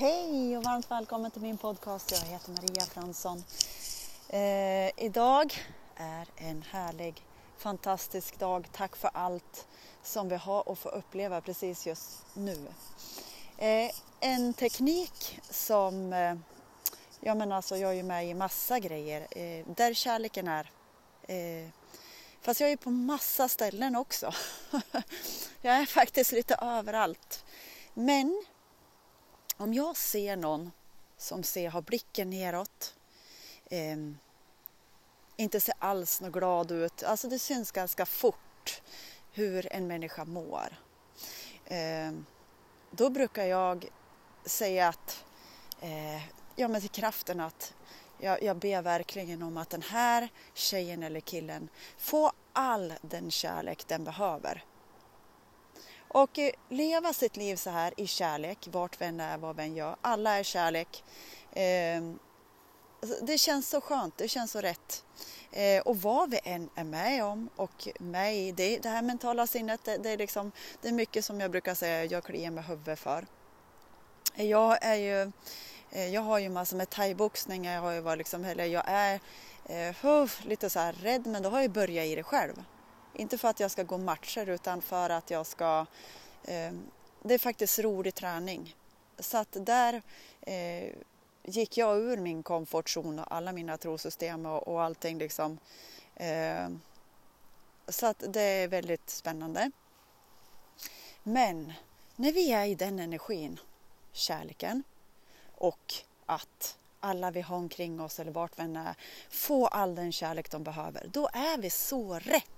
Hej och varmt välkommen till min podcast. Jag heter Maria Fransson. Eh, idag är en härlig, fantastisk dag. Tack för allt som vi har och får uppleva precis just nu. Eh, en teknik som, eh, ja men alltså jag är ju med i massa grejer, eh, där kärleken är. Eh, fast jag är på massa ställen också. jag är faktiskt lite överallt. Men om jag ser någon som ser, har blicken neråt, eh, inte ser alls något glad ut, alltså det syns ganska fort hur en människa mår. Eh, då brukar jag säga att, eh, ja men till kraften att jag, jag ber verkligen om att den här tjejen eller killen får all den kärlek den behöver. Och eh, leva sitt liv så här i kärlek, vart vi än är, vad vi än gör. Alla är kärlek. Ehm, alltså, det känns så skönt, det känns så rätt. Eh, och vad vi än är med om och med i, det, det här mentala sinnet, det, det, är liksom, det är mycket som jag brukar säga jag kliar med huvudet för. Jag är ju, eh, jag har ju massor med thaiboxning, jag har ju varit liksom, eller jag är uh, lite så här rädd men då har jag börjat i det själv. Inte för att jag ska gå matcher utan för att jag ska... Eh, det är faktiskt rolig träning. Så att där eh, gick jag ur min komfortzon och alla mina trosystem och, och allting liksom. Eh, så att det är väldigt spännande. Men när vi är i den energin, kärleken och att alla vi har omkring oss eller vart vi än är får all den kärlek de behöver, då är vi så rätt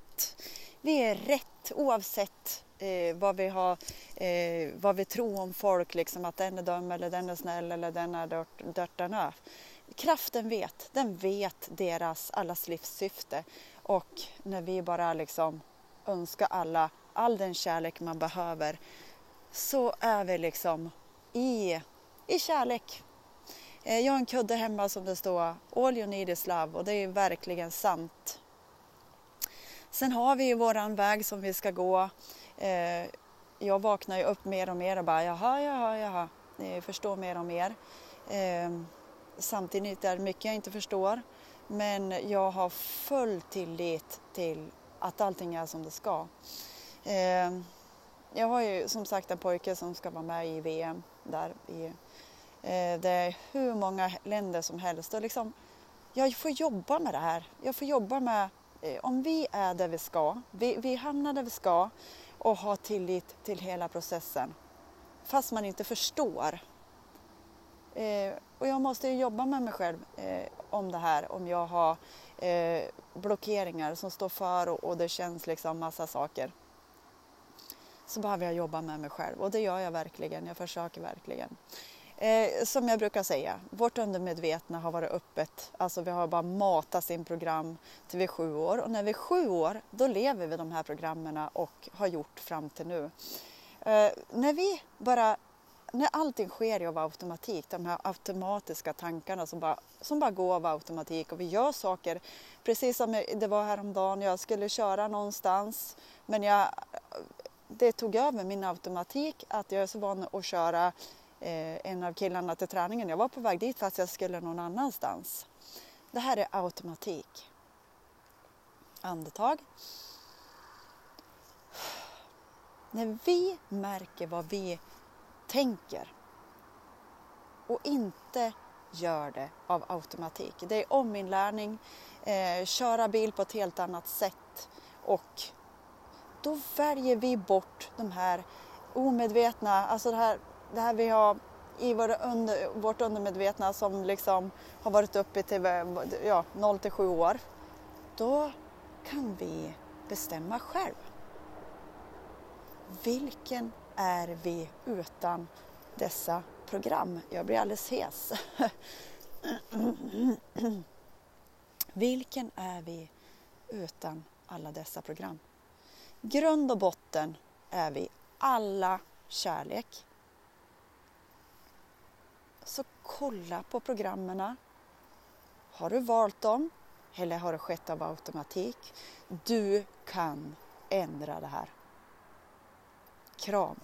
vi är rätt oavsett eh, vad, vi har, eh, vad vi tror om folk, liksom, att den är dum eller den är snäll eller den är dört, dörtarna. Kraften vet, den vet deras, allas livssyfte och när vi bara liksom önskar alla all den kärlek man behöver så är vi liksom i, i kärlek. Eh, jag har en kudde hemma som det står All you need is love och det är verkligen sant. Sen har vi ju våran väg som vi ska gå. Eh, jag vaknar ju upp mer och mer och bara jaha, jaha, jaha, jag förstår mer och mer. Eh, samtidigt är det mycket jag inte förstår. Men jag har full tillit till att allting är som det ska. Eh, jag har ju som sagt en pojke som ska vara med i VM där. I, eh, det är hur många länder som helst och liksom, jag får jobba med det här. Jag får jobba med Eh, om vi är där vi ska, vi, vi hamnar där vi ska och har tillit till hela processen fast man inte förstår. Eh, och jag måste jobba med mig själv eh, om det här om jag har eh, blockeringar som står för och, och det känns liksom massa saker. Så behöver jag jobba med mig själv och det gör jag verkligen, jag försöker verkligen. Eh, som jag brukar säga, vårt undermedvetna har varit öppet. Alltså vi har bara matat sin program till vi är sju år och när vi är sju år då lever vi de här programmen och har gjort fram till nu. Eh, när vi bara när allting sker av automatik, de här automatiska tankarna som bara, som bara går av automatik och vi gör saker precis som det var häromdagen, jag skulle köra någonstans men jag, det tog över min automatik att jag är så van att köra eh, Eh, en av killarna till träningen. Jag var på väg dit fast jag skulle någon annanstans. Det här är automatik. Andetag. När vi märker vad vi tänker och inte gör det av automatik. Det är ominlärning, eh, köra bil på ett helt annat sätt och då väljer vi bort de här omedvetna, alltså det här det här vi har i vår under, vårt undermedvetna som liksom har varit uppe till ja, 0 till 7 år. Då kan vi bestämma själv. Vilken är vi utan dessa program? Jag blir alldeles hes. Vilken är vi utan alla dessa program? Grund och botten är vi alla kärlek, så kolla på programmen. Har du valt dem eller har det skett av automatik? Du kan ändra det här. Kram!